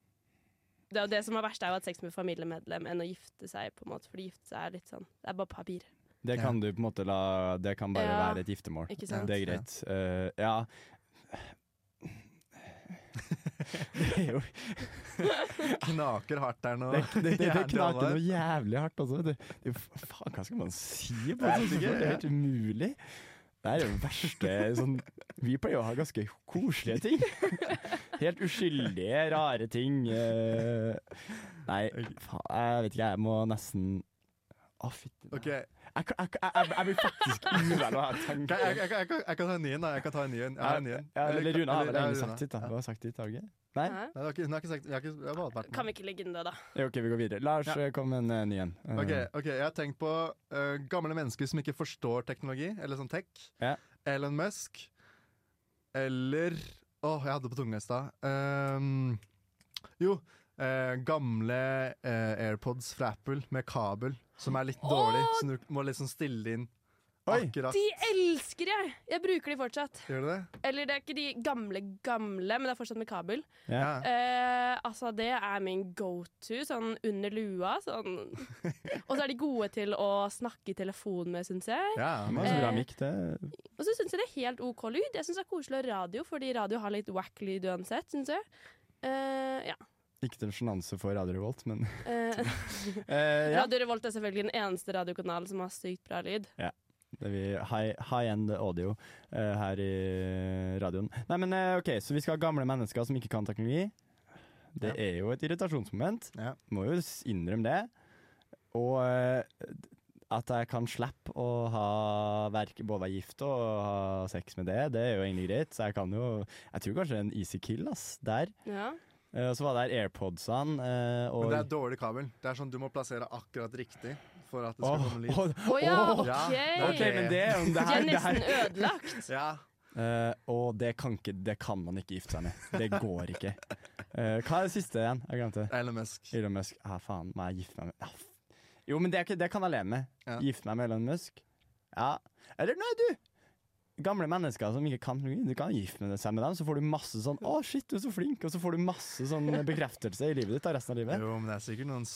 det er jo det som er verst, er jo å ha sex med familiemedlem enn å gifte seg. på en måte Fordi gifte seg er litt sånn Det er bare papir.
det kan du på en måte la Det kan bare
Ja,
være et giftermål.
ikke sant?
Det er greit. Eh, ja. Det er jo [LAUGHS]
Knaker hardt der nå.
Det, det, det, det knaker noe jævlig hardt også. Det, det, faen, hva skal man si på
det?
et
ikke.
Det er helt umulig. Det er det verste sånn Vi pleier å ha ganske koselige ting. Helt uskyldige, rare ting. eh. Nei, faen, jeg vet ikke, jeg må nesten Å, fytti
Ok, [LAUGHS]
jeg, jeg, jeg, jeg, jeg blir faktisk uvel av å tenke
Jeg, jeg, jeg, jeg, kan- jeg ta en ny en. da. Jeg kan ta en ny en. Jeg en en.
Ja, eller Rune har vel
eller-
egentlig sagt sitt, da. Du har sagt ditt, har du ikke? Nei?
Nei, det har ikke, hun har ikke sagt jeg har ikke, jeg har bare vært.
Kan vi ikke legge inn det, da?
Ja, OK, vi går videre. Lars,
Ja.
eh, kom med en eh, ny en. Uh,
Ok, ok, Jeg har tenkt på uh, gamle mennesker som ikke forstår teknologi, eller sånn tech.
Ja.
Elon Musk. Eller Å, jeg hadde det på tunga i stad. Um, jo, eh, gamle eh, AirPods fra Apple med kabel, som er litt dårlig. Så du må liksom stille inn Akkurat.
De elsker jeg! Jeg bruker de fortsatt.
Gjør du det?
Eller det er ikke de gamle, gamle, men det er fortsatt med kabel.
Ja.
Eh, altså, det er min go to, sånn under lua. Sånn. [LAUGHS] Og så er de gode til å snakke i telefon med, syns jeg.
Ja, men så bra mikk, det
Og så syns jeg det er helt OK lyd. Jeg syns det er koselig å ha radio, fordi radio har litt wack-lyd uansett, syns jeg. Eh, ja.
Ikke til sjenanse for Radio Revolt, men
Eh, [LAUGHS]
Eh, ja.
Radio Revolt er selvfølgelig den eneste radiokanalen som har sykt bra lyd.
Ja. Det er vi high, high end audio uh, her i radioen. Nei, men uh, OK, så vi skal ha gamle mennesker som ikke kan teknologi. Det er jo et irritasjonsmoment. Ja. Må jo innrømme det. Og uh, at jeg kan slippe å ha verk, både være gift og ha sex med det, det er jo egentlig greit. Så jeg kan jo Jeg tror kanskje en easy kill, ass, der.
Ja.
Eh, og så var det AirPodsene. eh, og
Men det er dårlig kabel. Det er sånn Du må plassere akkurat riktig for at det skal
oh,
komme lyd.
åh,
Å ja, OK!
det
Ok, men det er jo det her,
er
det er
nesten ødelagt.
Ja.
Uh, og det kan, ikke, det kan man ikke gifte seg med. Det går ikke. Uh, hva er det siste igjen? Jeg glemte.
Elon Musk.
Elon Musk. Ah, faen, må jeg gifte meg med ja, Jo, men det, det kan jeg leve med. Gifte meg med Elon Musk. Ja. Eller nei, du! Gamle mennesker som ikke kan du kan gifte seg med dem, så får du masse sånn 'Å, shit, du er så flink', og så får du masse sånn bekreftelse i livet ditt da, resten av livet.
Jo, men det er sikkert noen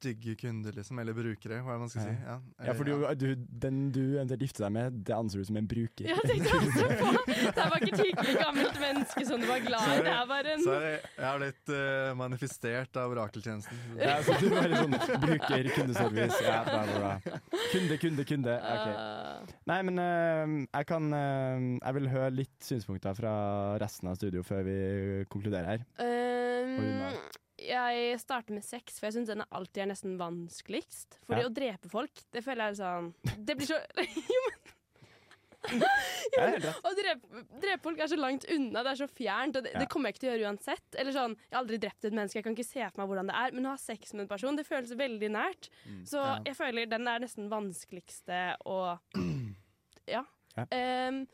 stygge kunder, liksom. Eller brukere, hva er det man skal si. Ja,
Ja, for du, du, den du eventuelt gifter deg med, det anser du som en bruker.
Ja, jeg tenkte også på [LAUGHS] Det var ikke et hyggelig gammelt menneske som du var glad i. Det er bare en
Så er jeg har blitt uh, manifestert av orakeltjenesten.
Ja, så du bare sånn bruker kundeservice. Ja, bra, bra, bra. Kunde, kunde, kunde. Ok.
Ah.
Nei, men uh, jeg kan uh, Jeg vil høre litt synspunkter fra resten av studio før vi konkluderer her.
Um. Jeg starter med sex, for jeg syns den alltid er nesten vanskeligst. Fordi
Ja.
å drepe folk, det føler jeg er sånn Det blir så [LAUGHS] [LAUGHS] Jo, men [LAUGHS]
Ja.
Å drepe, drepe folk er så langt unna, det er så fjernt, og det,
Ja.
det kommer jeg ikke til å gjøre uansett. Eller sånn, Jeg har aldri drept et menneske, jeg kan ikke se for meg hvordan det er, men å ha sex med en person, det føles veldig nært.
Mm.
Så
Ja.
jeg føler den er nesten vanskeligste å [CLEARS THROAT] Ja.
Ja.
Ehm,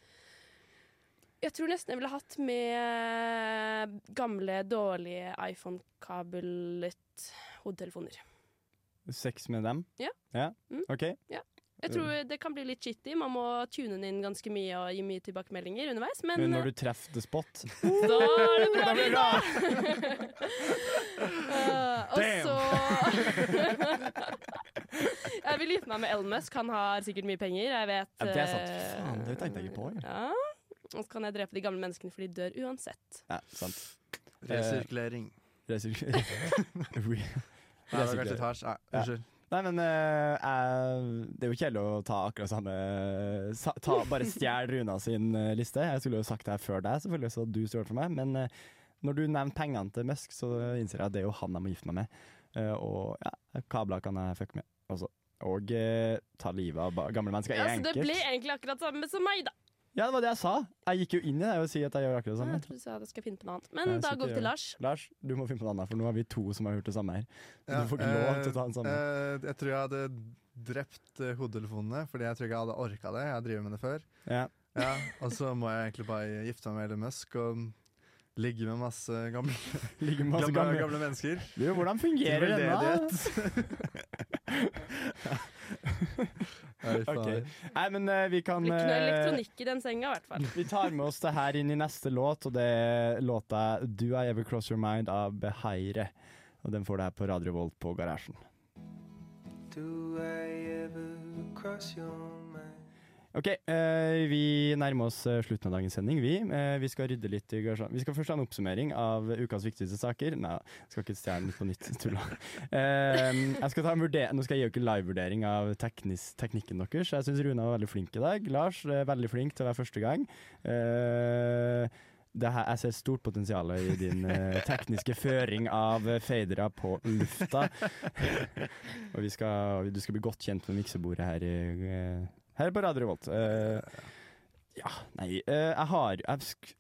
jeg tror nesten jeg ville hatt med gamle, dårlige iPhone-kablet hodetelefoner.
Sex med dem?
Ja.
Ja,
Mm.
OK.
Ja. Jeg tror det kan bli litt shitty. Man må tune den inn ganske mye og gi mye tilbakemeldinger underveis, men,
Men når du treffer the spot
da er det bra [LAUGHS]
det
da! [LAUGHS] Eh, og så [LAUGHS] Jeg vil gifte meg med Elon Musk. Han har sikkert mye penger. Jeg vet
Ja, det er sant.
eh,
Faen, det tenkte jeg ikke på. jeg.
Ja. Og så kan jeg drepe de gamle menneskene, for de dør uansett.
Ja, sant.
Resirkulering.
Resirkulering. [LAUGHS]
Nei, det var kanskje tars
Ja.
unnskyld.
Nei, men uh, jeg, det er jo kjedelig å ta akkurat samme sa, ta, Bare stjel Runa sin uh, liste. Jeg skulle jo sagt det her før deg, selvfølgelig, så du stjal for meg. Men uh, når du nevner pengene til Musk, så innser jeg at det er jo han jeg må gifte meg med. Eh, og ja, kabler kan jeg fucke med også. Og eh, ta livet av gamle mennesker
Ja, så det
enkelt.
ble egentlig akkurat samme som meg, da.
Ja, det var det jeg sa. Jeg gikk jo inn i det og si at jeg gjør akkurat det samme.
Jeg trodde du sa at jeg skal finne på noe annet. Men da går vi til Lars.
Lars, du må finne på noe annet, for nå er vi to som har gjort det samme her. Så
Ja,
du får ikke lov til å ta den samme.
eh, jeg tror jeg hadde drept eh, hodetelefonene, fordi jeg tror ikke jeg hadde orka det. Jeg har drevet med det før.
Ja.
Ja, og så må jeg egentlig bare gifte meg med Elon Musk og ligge med masse gamle, [LAUGHS]
Ligge med masse
gamle,
gamle-
gamle mennesker.
Du, hvordan fungerer
det
denne? [LAUGHS] [LAUGHS]
Nei,
Nei, men uh, vi kan
blir ikke noe
eh,
elektronikk i den senga, i hvert fall.
Vi tar med oss det her inn i neste låt, og det er låta 'Do I Ever Cross Your Mind' av Beheire. Og den får du her på Radio Volt på Garasjen.
Do I ever cross your mind?
Ok, eh, vi nærmer oss eh, slutten av dagens sending. Vi, eh, vi skal rydde litt i garasjen. Vi skal først ha en oppsummering av ukas viktigste saker. Nei, jeg skal ikke stjele litt på nytt. [LAUGHS] Tulla. Eh, jeg skal ta en vurder- Nå skal jeg gi dere livevurdering av teknis, teknikken deres. Jeg syns Runa var veldig flink i dag. Lars er veldig flink til å være første gang. Her, jeg ser stort potensial i din eh, tekniske føring av fadere på lufta. [LAUGHS] Og skal, du skal bli godt kjent med miksebordet her, i, eh, her på Radio Revolt. Uh, ja, nei uh, Jeg har jeg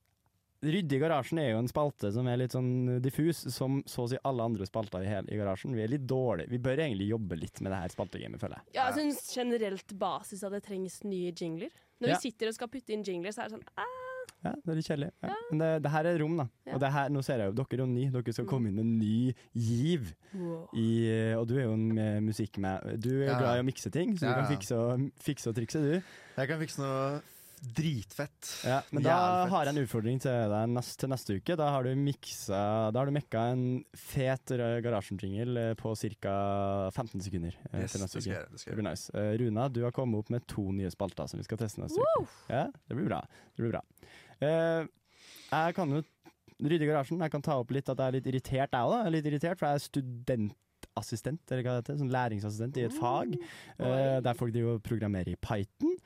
Rydde i garasjen er jo en spalte som er litt sånn diffus, som så å si alle andre spalter i, hele, i garasjen. Vi er litt dårlige. Vi bør egentlig jobbe litt med det her spaltegamet, føler jeg.
Ja, jeg syns generelt basis at det trengs nye jingler. Når
Ja.
vi sitter og skal putte inn jingler, så er det sånn ah,
Ja, det er litt kjedelig. Ja. Men det, det her er rom, da.
Ja.
Og det her, nå ser jeg jo dere er jo ny. Dere skal komme inn med en ny giv.
Wow.
I, og du er jo en med musikk med Du er
Ja.
glad i å mikse ting, så du kan fikse og, fikse og trikse, du.
Jeg kan fikse noe dritfett.
Ja, men da
Jærfett.
har jeg en utfordring til deg neste, til neste uke. Da har du miksa Da har du mekka en fet garasjen-jingle på ca. 15 sekunder. eh,
Yes,
til neste uke.
det skal
det
jeg
blir nice. Eh, Runa, du har kommet opp med to nye spalter som vi skal teste neste
wow.
uke. Ja, det blir bra. Det blir bra. Eh, jeg kan jo rydde garasjen. Jeg kan ta opp litt at jeg er litt irritert, jeg òg. Litt irritert, for jeg er studentassistent, eller hva det heter. Sånn læringsassistent i et fag. eh, der folk driver og programmerer i Python.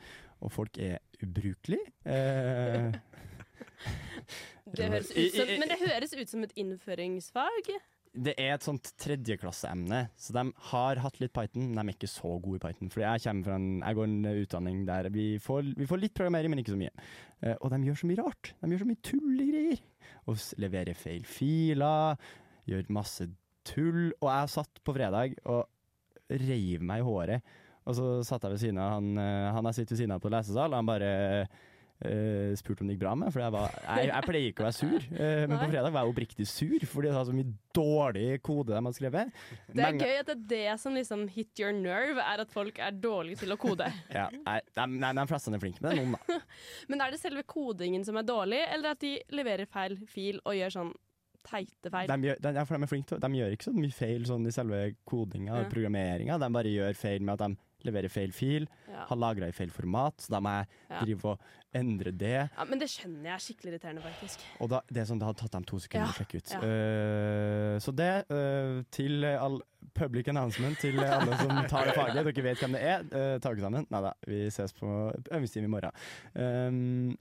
Og folk er ubrukelige. Eh, [LAUGHS]
Det høres ut som, men det høres ut som et innføringsfag.
Det er et sånt tredjeklasseemne, så de har hatt litt Python, men de er ikke så gode i Python. Fordi jeg kommer fra en, jeg går en utdanning der vi får, vi får litt programmering, men ikke så mye. Eh, og de gjør så mye rart. De gjør så mye tullegreier. Og leverer feil filer, gjør masse tull. Og jeg satt på fredag og reiv meg i håret. Og så satt jeg ved siden av han, eh, han jeg sitter ved siden av på lesesal, og han bare eh, spurte om det gikk bra med. For jeg, var, jeg, jeg pleier ikke å være sur, uh, men på fredag var jeg oppriktig sur fordi det var så mye dårlig kode de hadde skrevet.
Det er gøy at det er det som liksom hit your nerve, er at folk er dårlige til å kode. [LAUGHS]
Ja, nei, de, nei, de fleste er flinke, med det noen, da. [LAUGHS]
Men er det selve kodingen som er dårlig, eller at de leverer feil fil og gjør sånn teite feil?
De gjør, de, ja, de er flinke De gjør ikke så mye feil sånn i selve kodinga og
Ja.
programmeringa. De bare gjør feil med at de leverer feil fil,
Ja.
har lagra i feil format, så da må jeg
Ja.
drive og endre det.
Ja, men det skjønner jeg er skikkelig irriterende, faktisk.
Og da, det er sånn, det hadde tatt dem to sekunder
Ja,
å sjekke ut. Eh, så det, uh, til all public announcement til alle som tar det faget, dere vet hvem det er, uh, ta dere sammen. Nei da, vi ses på øvingstime i morgen. Um,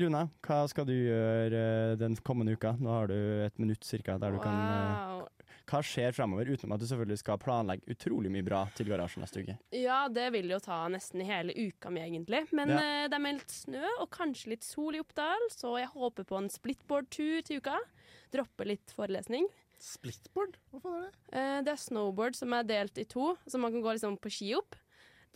Runa, hva skal du gjøre eh, den kommende uka? Nå har du et minutt cirka der du kan eh, Hva skjer fremover, utenom at du selvfølgelig skal planlegge utrolig mye bra til garasjen neste uke?
Ja, det vil jo ta nesten hele uka mi, egentlig. Men
Ja.
eh, det er meldt snø og kanskje litt sol i Oppdal, så jeg håper på en splitboard-tur til uka. Droppe litt forelesning.
Splitboard? Hva faen er det?
Eh, det er snowboard som er delt i to, så man kan gå liksom på ski opp.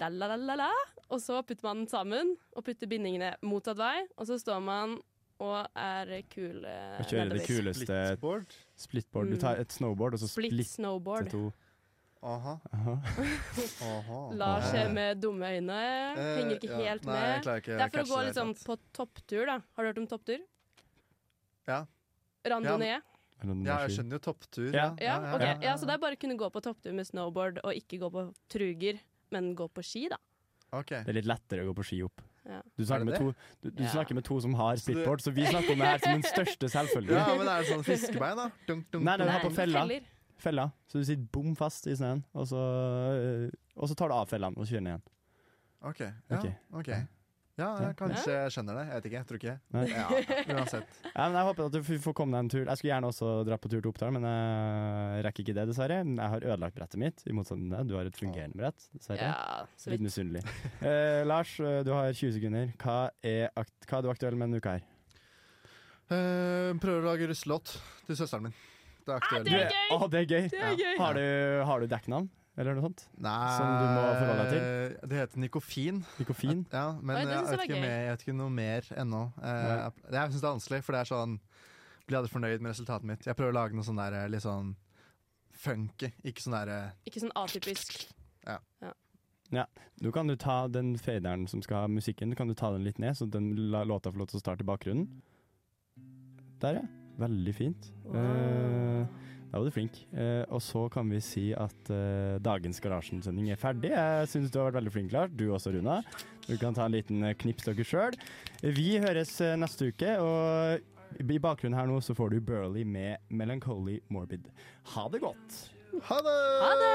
La, la, la, la, la. Og så putter man den sammen, og putter bindingene motsatt vei. Og så står man og er kul eh,
Og kjøre det
nedover.
kuleste
Splitboard?
Splitboard. Du tar et snowboard, og så
Split
splitter
snowboard.
to.
Aha.
Aha.
Aha.
Lars er med dumme øyne.
Eh,
Henger ikke
ja.
helt
Nei,
med.
klarer ikke
det er for å
catche
gå
det
liksom
helt.
på topptur, da. Har du hørt om topptur?
Ja.
Randonee?
Ja, jeg skjønner jo topptur.
Ja.
Ja, ok. ja, så det er bare å kunne gå på topptur med snowboard og ikke gå på truger, men gå på ski, da.
Okay.
Det er litt lettere å gå på ski opp.
Ja.
Du
Er
snakker, med to, du, du
Ja.
snakker med to som har splitboard, så vi snakker om det her som den største selvfølge.
Ja, men er det sånn fiskebein, da? Dunk, dunk,
Nei, det
er
du har på fella.
feller.
Fella. Så du sitter bom fast i snøen, og så, øh, og så tar du av fellene og kjører ned igjen.
Ok, ja,
Ok.
ok. Ja, jeg kanskje jeg skjønner det. Jeg vet ikke. Jeg tror ikke. Ja, uansett. [LAUGHS]
Ja, men jeg håper at du får komme deg en tur. Jeg skulle gjerne også dra på tur til Oppdal, men jeg rekker ikke det, dessverre. Jeg har ødelagt brettet mitt, i motsetning til deg. Du har et fungerende brett, dessverre.
Ja, så
Litt
vidt.
misunnelig. Eh, Lars, du har 20 sekunder. Hva er, hva er du aktuell med denne uka her?
Eh, prøver å lage russelåt til søsteren min. Det er aktuelt.
Å, det er gøy!
Det er gøy.
Har du, har du dekknavn, eller noe sånt?
Nei,
Som du må forholde deg til?
Det heter Nikofin.
Nikofin?
Ja, men
Oi,
jeg, vet mer, jeg vet ikke noe mer ennå. Eh, jeg jeg syns det er vanskelig, for det er sånn Blir aldri fornøyd med resultatet mitt. Jeg prøver å lage noe sånn der litt sånn funky, ikke sånn derre
Ikke sånn atypisk.
Ja. Ja Du kan du ta den faderen som skal ha musikken, kan du ta den litt ned, så den låta får lov til å starte i bakgrunnen. Der, ja. Veldig fint. Eh, da var du flink. Eh, og så kan vi si at eh, dagens Garasjen-sending er ferdig. Jeg syns du har vært veldig flink, Lars. Du også, Runa. Du kan ta en liten eh, knips dere sjøl. Vi høres eh, neste uke, og i bakgrunnen her nå så får du Burley med 'Melancholy Morbid'. Ha det godt!
Ha det!
Ha det!